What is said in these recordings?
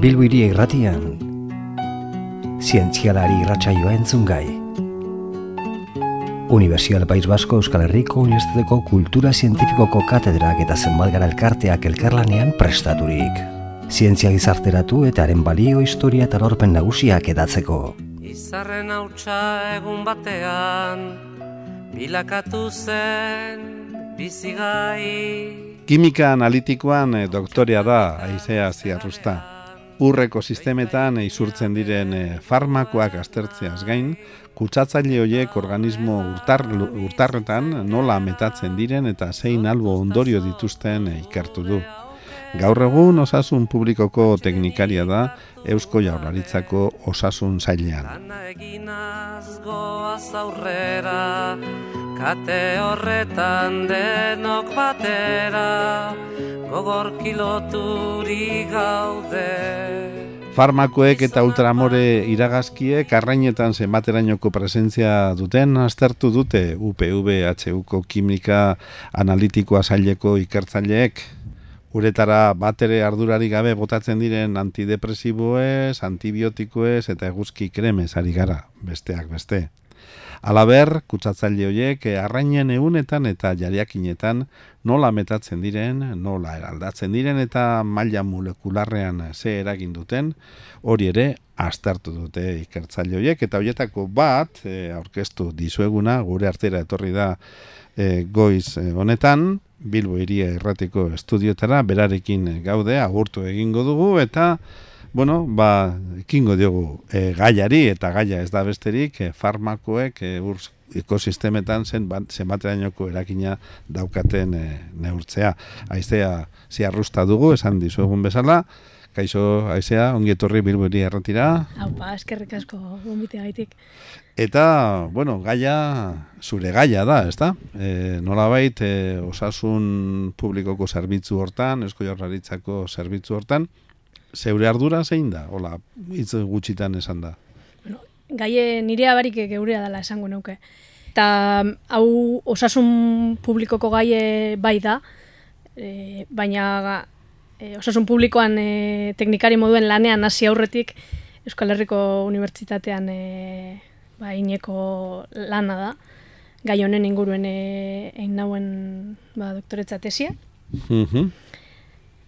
Bilbiri irratian, zientzialari irratsaioa entzun gai. Universial País Basko Euskal Herriko Unibertsitateko Kultura Zientifikoko Katedrak eta zenbat gara elkarteak elkarlanean prestaturik. Zientzia gizarteratu eta haren balio historia eta lorpen nagusiak edatzeko. Izarren hautsa egun batean, bilakatu zen bizigai. Kimika analitikoan eh, doktorea da aizea ziarrusta. Urreko sistemetan izurtzen diren eh, farmakoak aztertzeaz gain, kutsatzaile horiek organismo urtar, urtarretan nola metatzen diren eta zein albo ondorio dituzten eh, ikertu du. Gaur egun osasun publikoko teknikaria da Eusko Jaurlaritzako osasun zailean. Aurrera, kate horretan denok batera, gogor gaude. Farmakoek eta ultramore iragazkiek arrainetan zenbaterainoko presentzia duten aztertu dute UPVHUko kimika analitikoa zaileko ikertzaileek. Uretara batere ardurari gabe botatzen diren antidepresiboez, antibiotikoez eta eguzki kremez ari gara, besteak beste. Alaber, kutsatzaile horiek arrainen egunetan eta jariakinetan nola metatzen diren, nola eraldatzen diren eta maila molekularrean ze eragin duten, hori ere aztertu dute ikertzaile horiek. Eta horietako bat e, aurkeztu dizueguna gure artera etorri da e, goiz e, honetan, Bilbo iria erratiko estudiotara, berarekin gaude, agurtu egingo dugu, eta, bueno, ba, ekingo diogu e, gaiari, eta gaia ez da besterik, e, farmakoek e, ur, ekosistemetan zen bat, zenbaterainoko erakina daukaten e, neurtzea. Aizea ziarrusta dugu, esan dizuegun bezala, Kaixo, aizea, ongi etorri bilburi erratira. Haupa, eskerrik asko gaitik. Eta, bueno, gaia, zure gaia da, ez da? E, Nola bait, e, osasun publikoko zerbitzu hortan, esko jarraritzako zerbitzu hortan, zeure ardura zein da? Hola, hitz gutxitan esan da. Bueno, gaie nire abarik geurea dela esango nuke. Eta hau osasun publikoko gaie bai da, e, baina e, osasun publikoan e, teknikari moduen lanean hasi aurretik Euskal Herriko Unibertsitatean e, ba, ineko lana da. Gai honen inguruen e, egin nauen ba, doktoretza tesia. Mhm.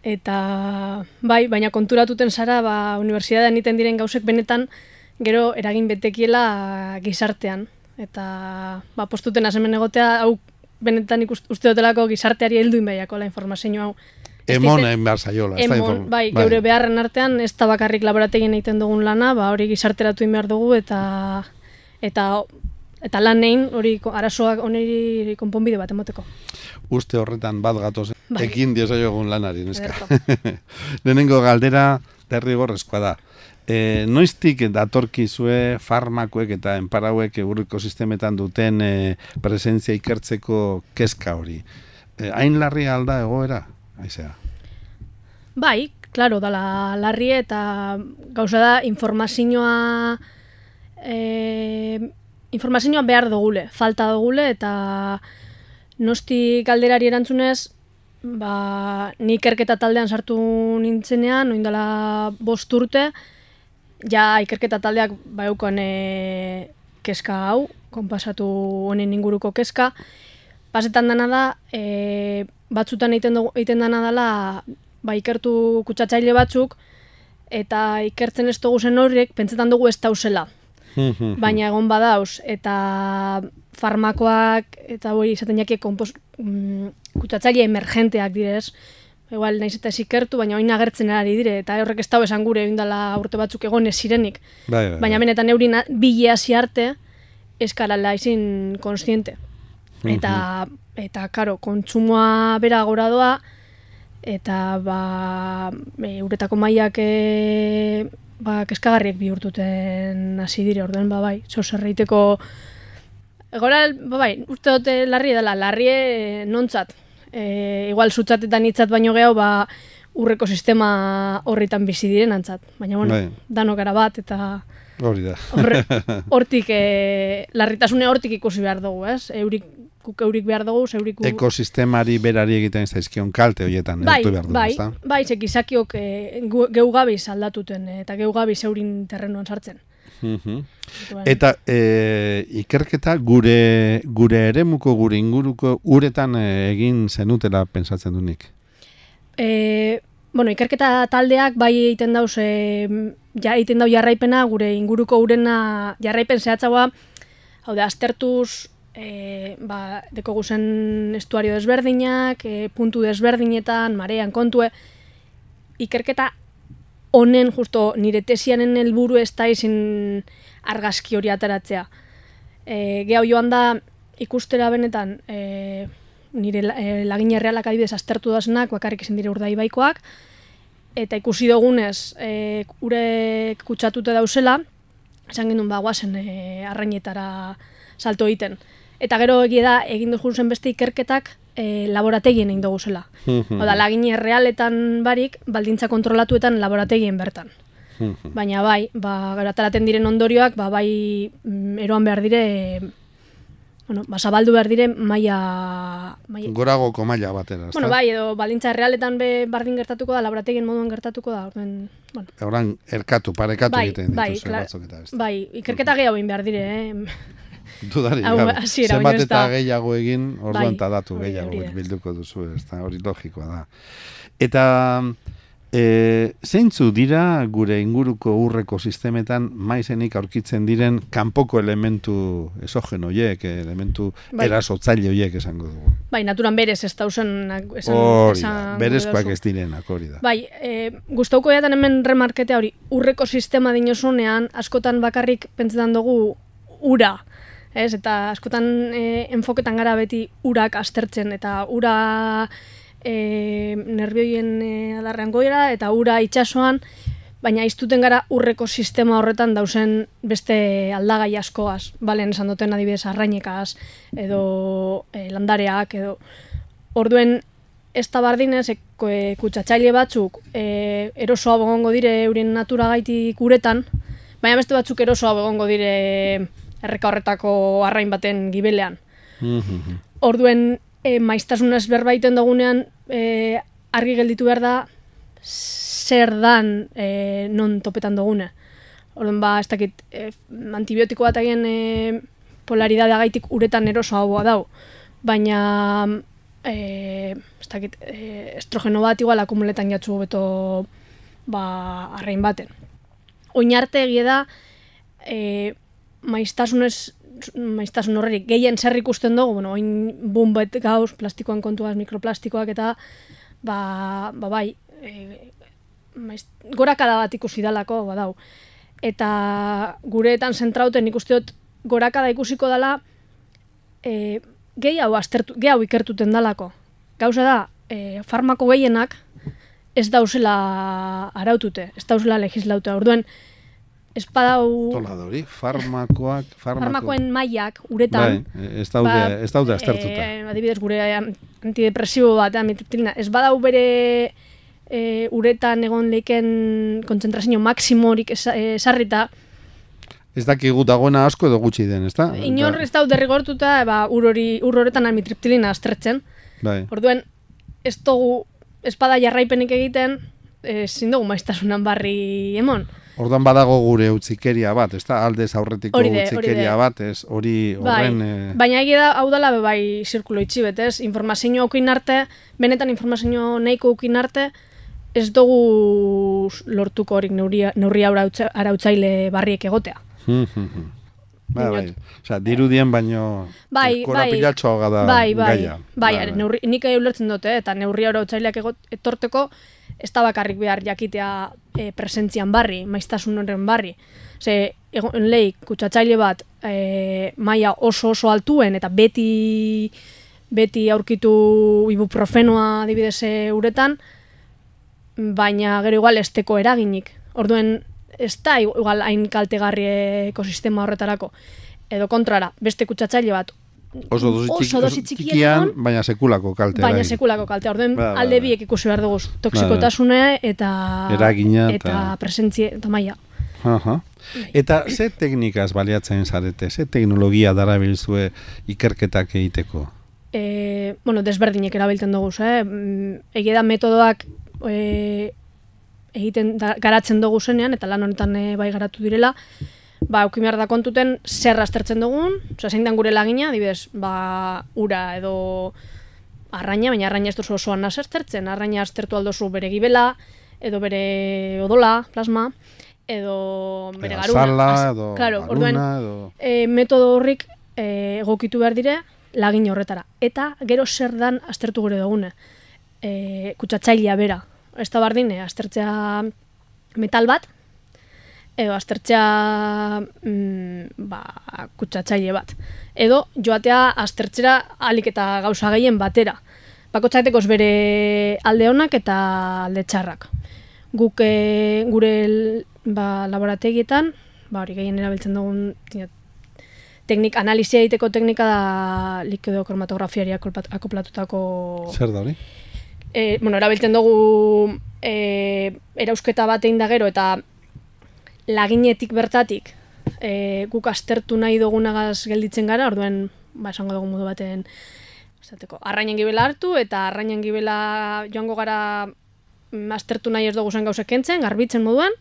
Eta bai, baina konturatuten zara ba, unibertsitatean iten diren gauzek benetan gero eragin betekiela gizartean. Eta ba, postuten asemen egotea, hau benetan ikust, uste dutelako gizarteari helduin baiako la informazio hau. Emon egin behar zaiola. Emon, inform- bai, geure beharren artean ez da bakarrik laborategien egiten dugun lana, ba hori gizarteratu behar dugu eta eta eta lan hori arazoak oneri konponbide bat emoteko. Uste horretan bat gatoz, Bai. ekin diosaiogun lanari, neska. Lehenengo galdera derrigorrezkoa da. E, noiztik datorkizue farmakoek eta enparauek euriko sistemetan duten e, presentzia ikertzeko kezka hori. E, hain larri alda egoera? Aizea. Bai, claro, dala larri eta gauza da informazioa e, informazioa behar dugule, falta dugule eta nosti galderari erantzunez ba, ni ikerketa taldean sartu nintzenean, oin dela bost urte, ja ikerketa taldeak baukoan e, keska hau, konpasatu honen inguruko keska, pasetan dana da, e, batzutan egiten, dugu, egiten dana dela, ba, ikertu kutsatzaile batzuk, eta ikertzen ez dugu zen horrek, pentsetan dugu ez dauzela. Baina egon badauz, eta farmakoak, eta hori izaten jake kompos, mm, kutsatzaile emergenteak direz, igual naiz eta ez ikertu, baina oin agertzen ari dire, eta horrek ez dau esan gure dela urte batzuk egon ez zirenik. Bai, bai, Baina bai. benetan eurin bile hasi arte eskarala izin konstiente. Eta, eta karo, kontsumoa bera gora doa, eta ba, e, uretako mailak e, ba, keskagarriek bihurtuten hasi dire, orden ba bai, zeu zerreiteko Egora, ba bai, uste dute larri dela, larri e, nontzat. E, igual zutzatetan hitzat baino gehiago, ba, urreko sistema horritan bizi diren antzat. Baina, bueno, Bai. danok gara bat, eta Hori da. hortik, e, larritasune hortik ikusi behar dugu, ez? Eurik guk eurik behar dugu, zeurik. Ekosistemari berari egiten zaizkion kalte horietan, bai, behar dugu, bai, ezta? bai, zek izakiok e, geu gabiz aldatuten, eh, eta geu gabiz eurin terrenuan sartzen. Orduan, Eta e, ikerketa gure gure eremuko gure inguruko uretan e, egin zenutela pensatzen du nik. E, bueno, ikerketa taldeak bai egiten dauz, e, ja, egiten dau jarraipena, gure inguruko urena jarraipen zehatzagoa, hau da, aztertuz, e, ba, deko guzen estuario desberdinak, e, puntu desberdinetan, marean kontue, ikerketa honen, justo, nire tesianen helburu ez da izin argazki hori ateratzea. E, Gehau joan da, ikustera benetan, e, nire e, lagin errealak adibidez aztertu dazenak, bakarrik izan dire urdaibaikoak, eta ikusi dugunez, e, ure kutsatuta dauzela, esan genuen ba, guazen e, arrainetara salto egiten. Eta gero egia da, egin dugu zen beste ikerketak e, laborategien egin dugu zela. Oda, lagin errealetan barik, baldintza kontrolatuetan laborategien bertan. Baina bai, ba, gero ataraten diren ondorioak, ba, bai mm, eroan behar dire, bueno, ba, zabaldu behar dire maila... maila Goragoko maila batera, ezta? bueno, bai, edo baldintza errealetan be bardin gertatuko da, laborategien moduan gertatuko da, orden, bueno, Horan erkatu, parekatu bai, egiten bai, dituzue klar- batzuk eta ez. bai, ikerketa gehiago egin behar dire, eh? Dudari, Hau, gabe. hasiera, Zenbat eta gehiago egin, orduan Bai, datu gehiago hori bilduko duzu, ez da, hori logikoa da. Eta e, zeintzu dira gure inguruko urreko sistemetan maizenik aurkitzen diren kanpoko elementu esogeno horiek, elementu Bai. erasotzaile horiek esango dugu. Bai, naturan berez ez dauzen... Esan, Hori da, esan- berezkoak ez direnak, hori da. Bai, e, gustauko jatan hemen remarketea hori, urreko sistema dinosunean, askotan bakarrik pentsetan dugu ura, ez? Eta askotan e, enfoketan gara beti urak aztertzen, eta ura e, nervioien e, adarrean goira, eta ura itsasoan, baina iztuten gara urreko sistema horretan dausen beste aldagai askoaz, balen esan duten adibidez arrainekaz, edo e, landareak, edo orduen ez da bardinez, e, e, kutsatzaile batzuk e, erosoa egongo dire euren natura gaitik uretan, baina beste batzuk erosoa egongo dire erreka horretako arrain baten gibelean. Mhm. Orduen, e, maiztasunez berbaiten dugunean, e, argi gelditu behar da, zer dan e, non topetan dugune. Orduan, ba, ez dakit, e, antibiotiko bat egin e, polaridadea gaitik uretan eroso hau dau. Baina, e, ez dakit, e, estrogeno bat igual akumuletan jatzu beto ba, arrain baten. Oin arte egia da, e, maiztasunez maiztasun horrerik gehien zer ikusten dugu, bueno, oin bumbet gauz, plastikoan kontuaz, mikroplastikoak eta ba, ba bai, e, maiz, gorakada bat ikusi dalako, badau. Eta gureetan zentrauten ikuste dut gorakada ikusiko dela e, gehiago aztertu, gehiago ikertuten dalako. Gauza da, e, farmako gehienak ez dauzela arautute, ez dauzela legislaute. Orduen, ez badau Tola da hori, farmakoak, farmako... farmakoen mailak uretan, Bai, ez daude, ez daude aztertuta. Eh, adibidez, gure antidepresibo bat, amitriptilina, ez badau bere e, uretan egon leiken kontzentrazio maksimorik esa- eh, esarrita, Ez dakigu dagoena asko edo gutxi den, ezta? inor ez dau derrigortuta, ba, ur, hori, ur horretan amitriptilina aztertzen. Bai. Orduen, ez dugu, ez bada jarraipenik egiten, ezin dugu maiztasunan barri emon. Ordan badago gure utzikeria bat, ezta? Aldez aurretiko Hori de, hori utzikeria de. bat, ez? Hori Bai, horren... eh, baina egia da, hau dela bai zirkulo itxi betez, informazio aukin arte, benetan informazio nahiko aukin arte, ez dugu lortuko horik neurria, neurria arautza- arautzaile barriek egotea. Bai, bai. Osea, dirudien baino Bai, bai, da bai, bai, gaia. bai, bai, neurri, nik ulertzen dute, eta neurria arautzaileak egot, etorteko, ez da bakarrik behar jakitea e, presentzian barri, maiztasun horren barri. Ze, egon lehi, kutsatzaile bat, e, maila oso oso altuen, eta beti beti aurkitu ibuprofenoa adibidez e, uretan, baina gero igual esteko eraginik. Orduen, ez da igual hain kaltegarri ekosistema horretarako. Edo kontrara, beste kutsatzaile bat Oso dosi, oso dosi txikian, egon, baina sekulako kalte. baina eragin. sekulako kalte. Orduen Ba, ba, alde ba. biek ikusi behar dugu toksikotasune eta Eragina eta- eta presentzia eta maila. Aha. Bai. Eta ze teknikaz baliatzen zarete, ze teknologia darabilzue ikerketak egiteko? e, bueno, desberdinek erabiltzen dugu, eh? Mm, Egia da metodoak e, egiten da, garatzen dugu zenean, eta lan honetan e, bai garatu direla, ba, auki da kontuten zer aztertzen dugun, oza, zein den gure lagina, adibidez, ba, ura edo arraina, baina arraina ez duzu osoan aztertzen, arraina aztertu aldozu bere gibela, edo bere odola, plasma, edo bere garuna. Zala, edo claro, garuna, orduen, edo... e, metodo horrik e, egokitu behar dire lagin horretara. Eta gero zer dan aztertu gure dugune. E, kutsatzailea bera. Ez da bardine, aztertzea metal bat, edo aztertzea mm, ba, kutsatzaile bat. Edo joatea aztertzera alik eta gauza gehien batera. Bakotxateko bere alde honak eta alde txarrak. Guk e, gure ba, laborategietan, ba, hori gehien erabiltzen dugun tia, teknik, analizia egiteko teknika da likido kromatografiari akoplatutako Zer da hori? e, bueno, erabiltzen dugu e, erausketa bat egin da gero eta laginetik bertatik e, guk aztertu nahi dugunagaz gelditzen gara, orduen ba, esango dugu modu baten esateko, arrainen gibela hartu eta arrainen gibela joango gara mm, aztertu nahi ez dugu zen gauzek kentzen, garbitzen moduan,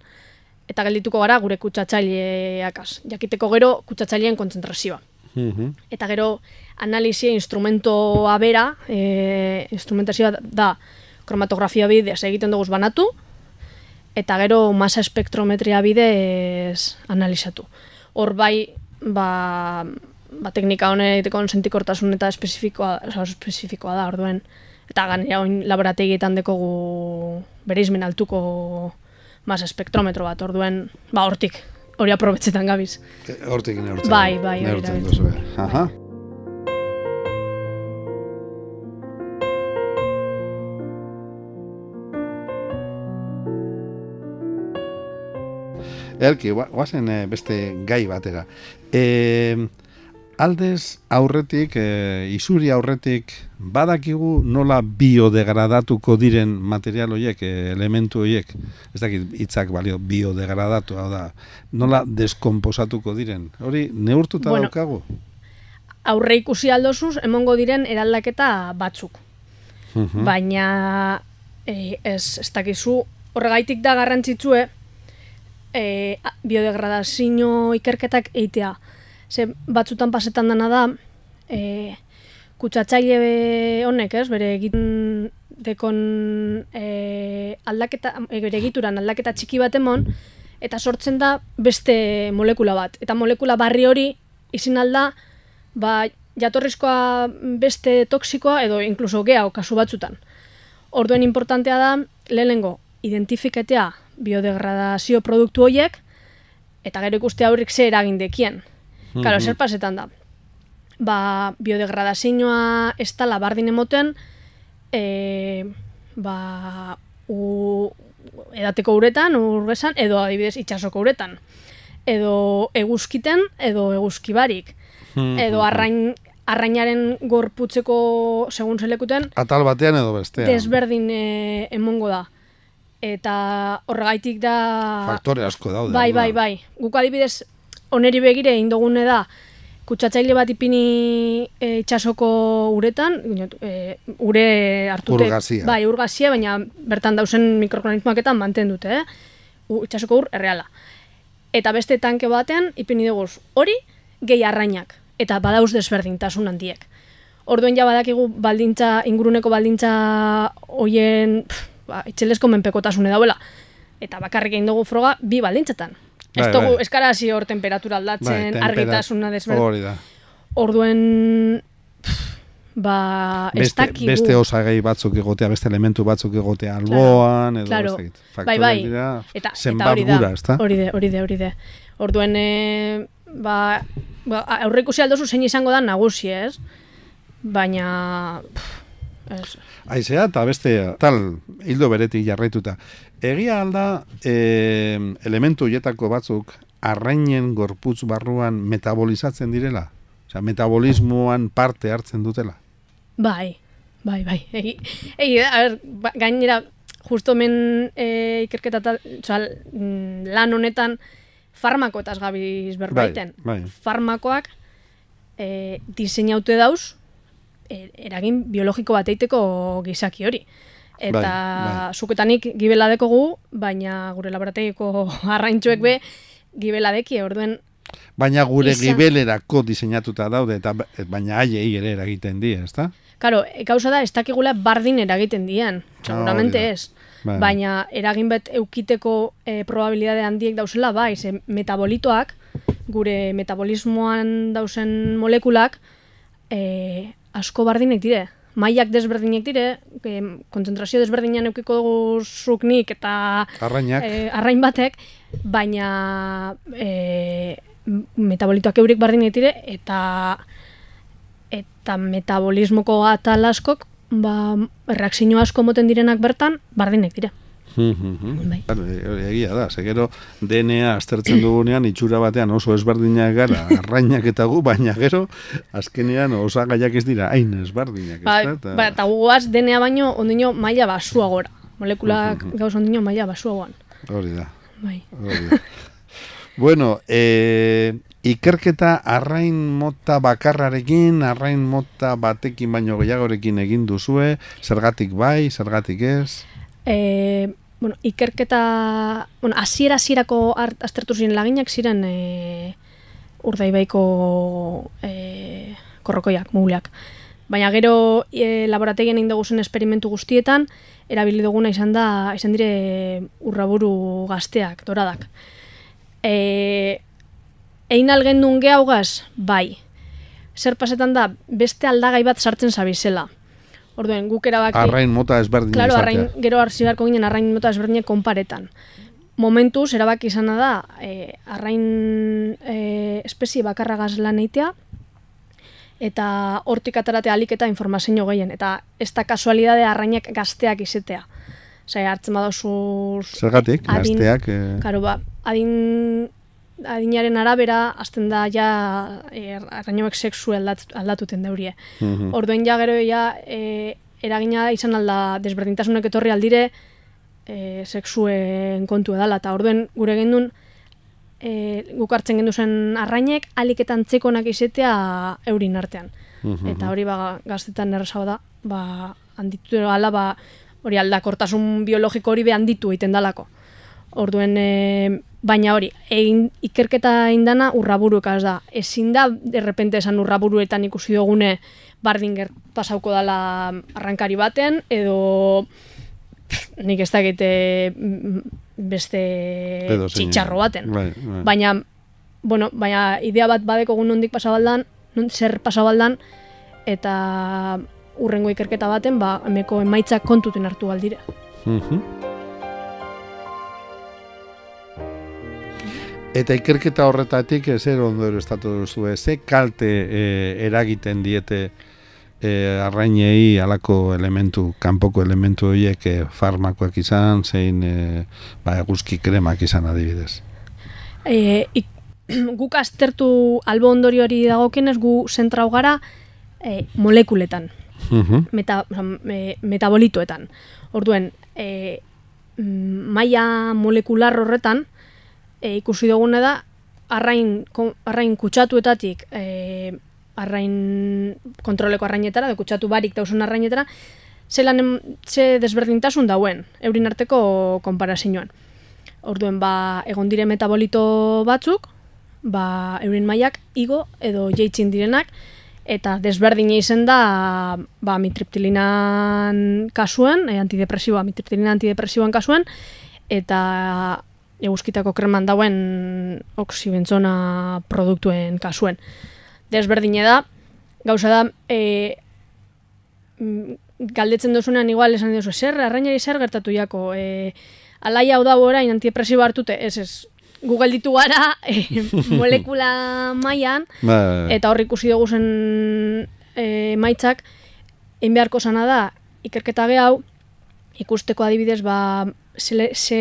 eta geldituko gara gure kutsatzaileakaz. Jakiteko gero kutsatzaileen kontzentrazioa Mhm. eta gero analizia instrumentoa bera, e, instrumentazioa da kromatografia bidez egiten dugu banatu, eta gero masa espektrometria bidez analizatu. Hor bai, ba, ba teknika honeteko sentikortasun eta espezifikoa, oza, espezifikoa da, orduen. Eta gainera oin laborategietan dekogu bereizmen altuko masa espektrometro bat, orduen, ba hortik, hori aprobetzetan gabiz. E, Hortik neurtzen. Bai, bai, hori neurtzen erabiltzen duzue. Aha. Elki, gua- guazen eh, beste gai batera. E, aldez aurretik, e, isuri aurretik, badakigu nola biodegradatuko diren material horiek, eh, elementu horiek, ez dakit hitzak balio biodegradatu, hau da, nola deskomposatuko diren. Hori neurtuta Bueno, daukagu? aurre ikusi aldozuz, emongo diren eraldaketa batzuk. Mhm. Baina e, ez, ez dakizu horregaitik da garrantzitsue e, biodegradazio ikerketak eitea. Ze batzutan pasetan dana da, e, kutsatzaile honek, ez, bere egiten dekon e, aldaketa, e, bere egituran aldaketa txiki bat emon, eta sortzen da beste molekula bat. Eta molekula barri hori izin alda, ba, jatorrizkoa beste toksikoa edo inkluso gehiago kasu batzutan. Orduen importantea da, lehenengo, identifikatea biodegradazio produktu horiek, eta gero ikustea aurrik ze eragin dekien. Karo, zer pasetan da? Ba, biodegradazioa ez tala bardin emoten, e, ba, u, edateko uretan, urgesan, edo adibidez itxasoko uretan. Edo eguzkiten, edo eguzkibarik. Edo arrain, arrainaren gorputzeko segun zelekuten, Atal batean edo bestean. desberdin e, emongo da. Eta horregaitik da... Faktore asko daude. Bai, bai, bai. Guk adibidez, oneri begire indogune da, kutsatzaile bat ipini e, itxasoko uretan, e, ure hartute... Urgazia. Bai, urgazia, baina bertan dausen mikroorganismoaketan mantendute, eh? U, itxasoko ur erreala. Eta beste tanke batean, ipini dugu hori, gehi arrainak. Eta badauz desberdintasun handiek. Orduen ja badakigu baldintza, inguruneko baldintza hoien pff, ba, itxelesko menpekotasune dauela. Eta bakarrik egin dugu froga bi baldintzatan. Ez Bai, dugu, bai. eskara hasi hor temperatura aldatzen, temperat- argitasuna desberdin. Da. Orduen, pff, ba, ez Beste, dakigu. beste osagai batzuk egotea, beste elementu batzuk egotea alboan, edo claro. ez. Bai, bai. dira Eta, eta hori da, gura, ezta? hori de, hori de, hori de. Orduen, e, ba, ba, aurre ikusi aldozu zein izango da nagusi, ez? Baina, pff, ez. Aizea eta beste tal hildo beretik jarraituta. Egia alda e, elementu hietako batzuk arrainen gorputz barruan metabolizatzen direla? Osea, metabolismoan parte hartzen dutela? Bai, bai, bai. Egi, egi, a ber, ba, gainera, justo men e, ikerketa tal, oza, mm, lan honetan farmakoetaz gabiz berbaiten. bai. Farmakoak e, diseinaute dauz, eragin biologiko bat eiteko gizaki hori. Eta Bai, bai. zuketanik gibela dekogu, baina gure laborategiko arraintxuek be gibela deki, orduen Baina gure Izan- gibelerako diseinatuta daude, eta ba- baina haiei ere eragiten die, ezta? Karo, e, gauza da, ez dakigula bardin eragiten dien, seguramente hori da. ez. Bai. Baina eragin bet eukiteko e, probabilidade handiek dauzela, bai, ze metabolitoak, gure metabolismoan dauzen molekulak, e, asko bardinek dire. Mailak desberdinek dire, e, kontzentrazio desberdinean eukiko dugu zuk nik eta Arrainak. e, arrain batek, baina e, metabolitoak eurik bardinek dire, eta eta metabolismoko atal askok, ba, reakzio asko moten direnak bertan, bardinek dira. Bai. E- hori egia da, ze gero DNA aztertzen dugunean itxura batean oso ezberdinak gara, arrainak eta gu, baina gero azkenean osagaiak ez dira hain ezberdinak, Ba, ez da? ba, eta guaz DNA baino ondino maila basua gora. Molekulak gauz ondino maila basuagoan. Hori da. Bai. Hori da. bueno, e, ikerketa arrain mota bakarrarekin, arrain mota batekin baino gehiagorekin egin duzue, zergatik bai, zergatik ez? E, bueno, ikerketa, bueno, hasiera hasierako ar- aztertu ziren laginak ziren e, urdaibaiko e, korrokoiak, muguleak. Baina gero e, laborategien egin dugu esperimentu guztietan, erabili duguna izan da, izan dire urraburu gazteak, doradak. E, Ein algendun gehaugaz, bai. Zer pasetan da, beste aldagai bat sartzen zabizela. Orduen, guk erabaki... Arrain mota ezberdin Claro, arrain, gero hartzi beharko ginen arrain mota ezberdinak konparetan. Momentuz, erabaki izana da, e, arrain e, espezie bakarragaz lan eitea, eta hortik atarate alik eta informazio gehien. Eta ez da kasualidade arrainak gazteak izetea. Osea, hartzen badozu... Zergatik, adin- gazteak... eh, Karo, ba, adin, adinaren arabera, azten da ja e, arrainoek sexu aldat, aldatuten daurie. mhm. Orduen ja gero ja e, eragina izan alda desberdintasunak etorri aldire e, sexuen kontu edala. Eta orduen gure gendun e, guk hartzen gendu zen arrainek aliketan txekonak izetea eurin artean. Mhm. Eta hori ba, gaztetan errezago da, ba, handitu ala, ba, hori aldakortasun biologiko hori be handitu egiten dalako. Orduen, e, baina hori, egin ikerketa indana urraburuekaz da. Ezin da, derrepente esan urraburuetan ikusi dugune bardin pasauko dala arrankari baten, edo pff, nik ez dakit e, m- beste Edo txitxarro baten. Bai, bai. Baina, bueno, baina idea bat badeko gun nondik pasabaldan, non, zer pasabaldan, eta urrengo ikerketa baten, ba, emeko emaitzak kontuten hartu aldire. Mhm. Eta ikerketa horretatik zer ondoro estatu duzu, ze kalte eh, eragiten diete eh, arrainei alako elementu, kanpoko elementu horiek eh, farmakoak izan, zein eh, ba, eguzki kremak izan adibidez. E, ik, guk aztertu albo ondorio hori dagokienez gu zentrau gara e, molekuletan, Mhm. meta, oza, me, metabolitoetan. Orduen, e, maila molekular horretan, e, ikusi duguna da, arrain, ko- arrain kutsatuetatik, e, arrain kontroleko arrainetara, de kutsatu barik dauzen arrainetara, zelan ze desberdintasun dauen, eurin arteko konparazioan. Orduen, ba, egon dire metabolito batzuk, ba, eurin mailak igo edo jeitzin direnak, eta desberdina izen da ba, mitriptilinan kasuen, e, antidepresiboa, mitriptilina antidepresiboan kasuen, eta eguzkitako kreman dauen oksibentzona produktuen kasuen. Desberdine da, gauza da, e, mm, galdetzen dozunean igual esan duzu, zer, arrainari zer gertatu jako, e, alaia hau dago orain antidepresibo hartute, ez ez, gu gelditu gara e, molekula mailan, Ba, eta hor ikusi dugu zen e, maitzak, egin beharko zana da, ikerketa hau, ikusteko adibidez, ba, ze, ze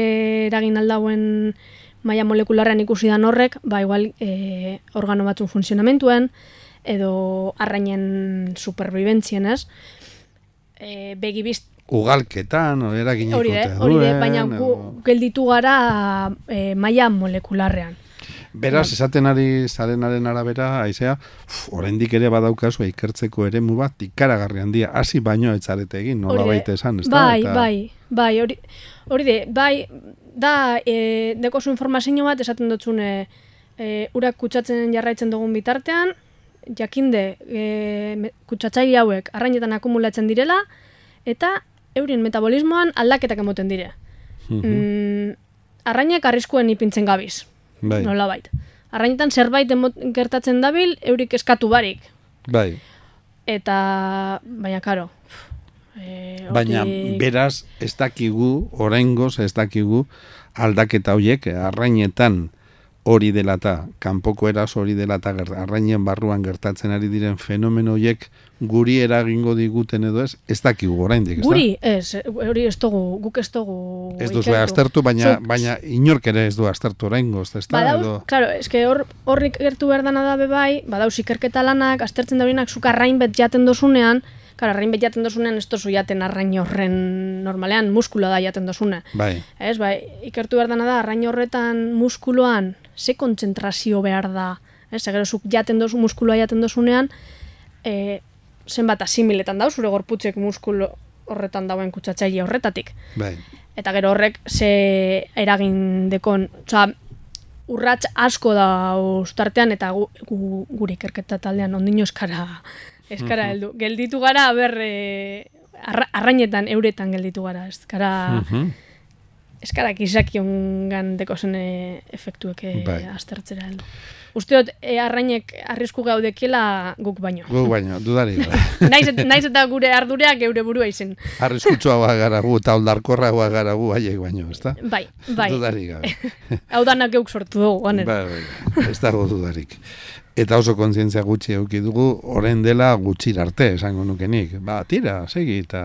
eragin aldauen maila molekularrean ikusi dan horrek, ba, igual e, organo batzun funtzionamentuen, edo arrainen superbibentzien, ez? E, begibizt, ugalketan, o eraginiko hori de, hori de, baina gu edo- gelditu gara e, maila molekularrean. Beraz, esaten ari zarenaren arabera, aizea, oraindik ere badaukazu ikertzeko eremu bat ikaragarri handia, hasi baino etzarete egin, nola baita esan, ez da? Bai, bai, bai, hori, hori de, bai, da, e, dekozu informazio bat esaten dutzune, e, urak kutsatzen jarraitzen dugun bitartean, jakinde e, kutsatzaile hauek arrainetan akumulatzen direla, eta eurien metabolismoan aldaketak emoten dire. Mm -hmm. arrainek arriskuen ipintzen gabiz, bai. nola bait. Arrainetan zerbait gertatzen dabil, eurik eskatu barik. Bai. Eta, baina, karo. E, baina, beraz, ez dakigu, oraingoz ez dakigu, aldaketa horiek, arrainetan, hori dela eta kanpoko eraz hori dela eta arrainen barruan gertatzen ari diren fenomeno horiek guri eragingo diguten edo ez, ez dakigu oraindik, ez Guri, ez, hori ez dugu, guk ez dugu... Ez duzu aztertu, baina, baina inork ere ez du aztertu oraingo, ez da? edo... Claro, eske hor, horrik gertu behar dana da bebai, badauz ikerketa lanak, aztertzen daurinak zuk arrain bet jaten dozunean, Karo, arrain bet jaten dozunean, ez tozu jaten arrain horren normalean, muskulo da jaten dozune. Bai. Ez, bai, ikertu behar dana da, arrain horretan muskuloan, ze kontzentrazio behar da, ez, egero zuk jaten dozu, muskuloa jaten dozunean, e, zenbat asimiletan da, zure gorputzek muskulo horretan dauen kutsatzaile horretatik. Bai. Eta gero horrek ze eragin dekon, oza, urrats asko da ustartean eta gu, gu, gure ikerketa taldean ondino eskara, eskara mm heldu. Gelditu gara, ber, e, arrainetan, euretan gelditu gara, eskara... Mm Eskarak izakion gandeko zen efektuek bai. aztertzera heldu. Usteot, e, arrainek arrisku gaudekela guk baino. Guk baino, dudari. naiz, naiz eta gure ardureak geure burua izen. Arriskutsua gara gu, eta oldarkorra gara gu haiek baino, ez da? Bai, bai. Dudari gabe. Hau danak geuk sortu dugu, Bai, bai, ez dago dudarik eta oso kontzientzia gutxi eduki dugu, orain dela gutxi arte, esango nukenik. Ba, tira, segi, eta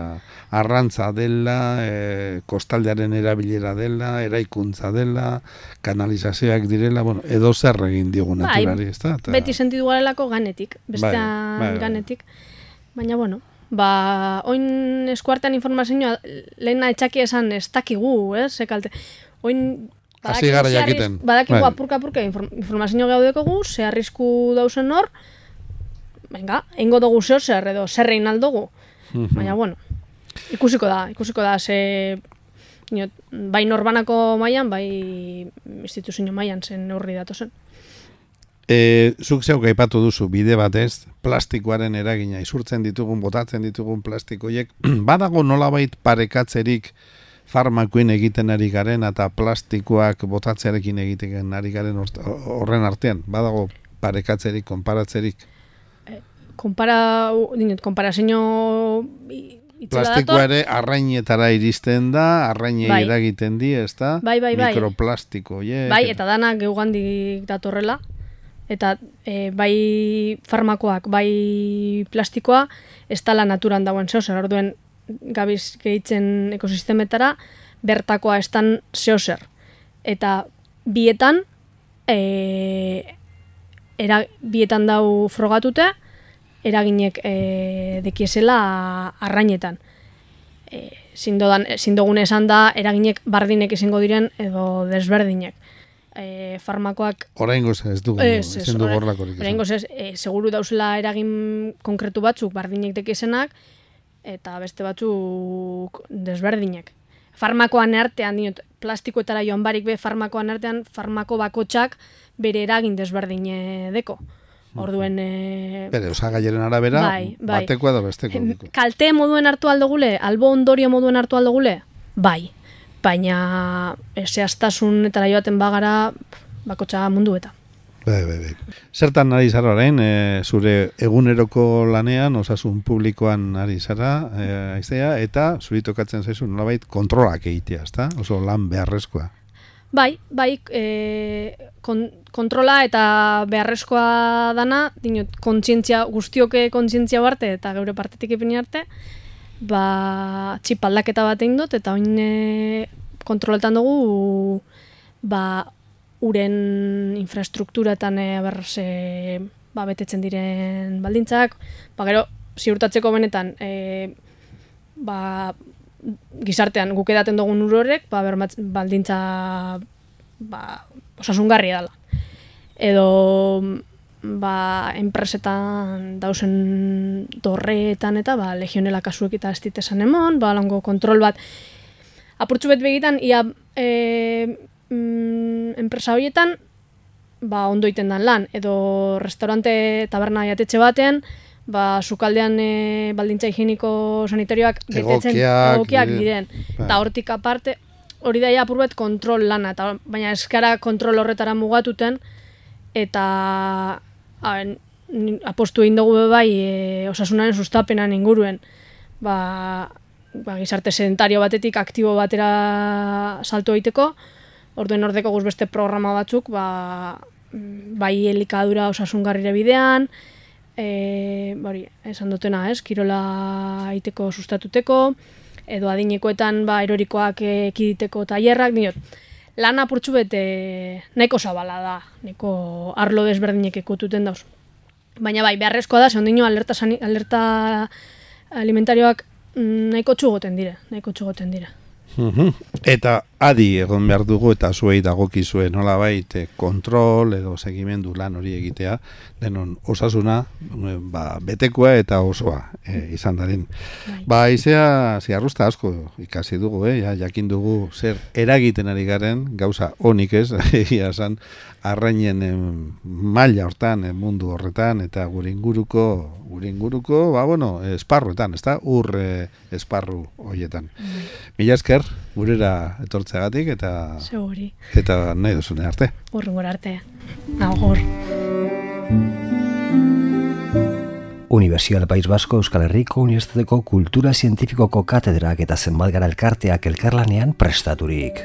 arrantza dela, e, kostaldearen erabilera dela, eraikuntza dela, kanalizazioak direla, bueno, edo zer egin digu bai, naturari, ez da? Beti sentidu garelako ganetik, bestean bai, bai, ganetik. Baina, bueno, ba, oin eskuartean informazioa lehena etxaki esan ez dakigu, ez, sekalte. Oin Hasi gara jakiten. Badakigu bai. apurka apurka informazio gaudeko gu, ze arrisku dausen hor, venga, ingo dugu zeo zer edo zerrein aldugu. Mhm. Baina, bueno, ikusiko da, ikusiko da, ze bai norbanako mailan bai instituzio mailan zen neurri datu zen. E, zuk zeuk aipatu duzu bide batez, plastikoaren eragina, isurtzen ditugun, botatzen ditugun plastikoiek, badago nolabait parekatzerik, farmakoen egiten ari garen eta plastikoak botatzearekin egiten ari garen horren artean, badago parekatzerik, konparatzerik? Eh, konpara, dinot, konparazio Plastikoa ere arrainetara iristen da, arrainei bai. eragiten di, ez da? Bai, bai, bai. Mikroplastiko, yeah. Bai, eta dana geugandik datorrela. Eta e, bai farmakoak, bai plastikoa, ez tala naturan dauen zeo, zer orduen gabiz gehitzen ekosistemetara, bertakoa estan zehozer. Eta bietan, e, era, bietan dau frogatute, eraginek e, dekiesela arrainetan. E, zindodan, zindogune esan da, eraginek bardinek izango diren edo desberdinek. E, farmakoak... Oraingoz ez dugu, ez, ez, ez, oraingoz ez, e, seguru dauzela eragin konkretu batzuk bardinek dekiesenak, eta beste batzuk desberdinek. Farmakoan artean, diot, plastikoetara joan barik be, farmakoan artean, farmako bakotxak bere eragin desberdine deko. Orduen... E... Bere, osagaiaren arabera, bai, bai. bateko edo besteko. Kalte moduen hartu aldo gule, albo ondorio moduen hartu aldo gule, bai. Baina, ese astasun eta joaten bagara, bakotxa mundu eta. Bai, bai, bai. Zertan ari zara orain, e, zure eguneroko lanean, osasun publikoan ari zara, e, aiztea, eta zuri tokatzen zaizu nolabait kontrolak egitea, ezta? Oso lan beharrezkoa. Bai, bai, e, kon, kontrola eta beharrezkoa dana, dinot, kontzientzia, guztioke kontzientzia arte eta geure partetik ipini arte, ba, txipaldaketa bat egin dut, eta oin kontroletan dugu, ba, uren infrastrukturatan e, ba, betetzen diren baldintzak, ba, gero, ziurtatzeko benetan, e, ba, gizartean guk edaten dugun ur horrek, ba, baldintza ba, osasungarria dela. edo ba, enpresetan dausen torreetan eta ba, legionela kasuek eta ez ditesan emon, ba, lango kontrol bat. Apurtxu bet begitan, ia e, mm, enpresa horietan, ba, ondo iten dan lan, edo restaurante taberna jatetxe batean, ba, sukaldean e, baldintza higieniko sanitarioak betetzen egokiak diren. Eta ba. hortik aparte, hori daia apurbet kontrol lana, eta, baina eskara kontrol horretara mugatuten, eta haben, apostu egin dugu bai e, osasunaren sustapenan inguruen ba, ba, gizarte sedentario batetik aktibo batera salto egiteko orduen ordeko guz beste programa batzuk ba, bai elikadura osasungarrire bidean e, bari, esan dutena ez, kirola egiteko sustatuteko edo adinekoetan ba, erorikoak ekiditeko tailerrak, diot, lan apurtxu bete nahiko zabala da, nahiko arlo desberdinek ekututen dauz. Baina bai, beharrezkoa da, zehondino alerta, alerta alimentarioak mm, nahiko txugoten dire, nahiko txugoten dire. Eta adi egon behar dugu eta zuei dagokizue nola baite kontrol edo segimendu lan hori egitea denon osasuna ba, betekoa eta osoa e, izan darin. Bai. Ba, izea ziarrusta asko ikasi dugu, eh? ja, jakin dugu zer eragiten ari garen gauza honik ez, egia esan arrainen maila hortan, mundu horretan eta gure inguruko gure inguruko, ba, bueno, esparruetan, ez da, ur eh, esparru horietan. Mm. Mila esker, gurera etortzeagatik eta Seguri. eta nahi duzune arte. Urrungor arte. Nagor. Universidad País Basko Euskal Herriko Unibertsitateko Kultura Zientifikoko Katedrak eta zenbat gara elkarteak elkarlanean prestaturik.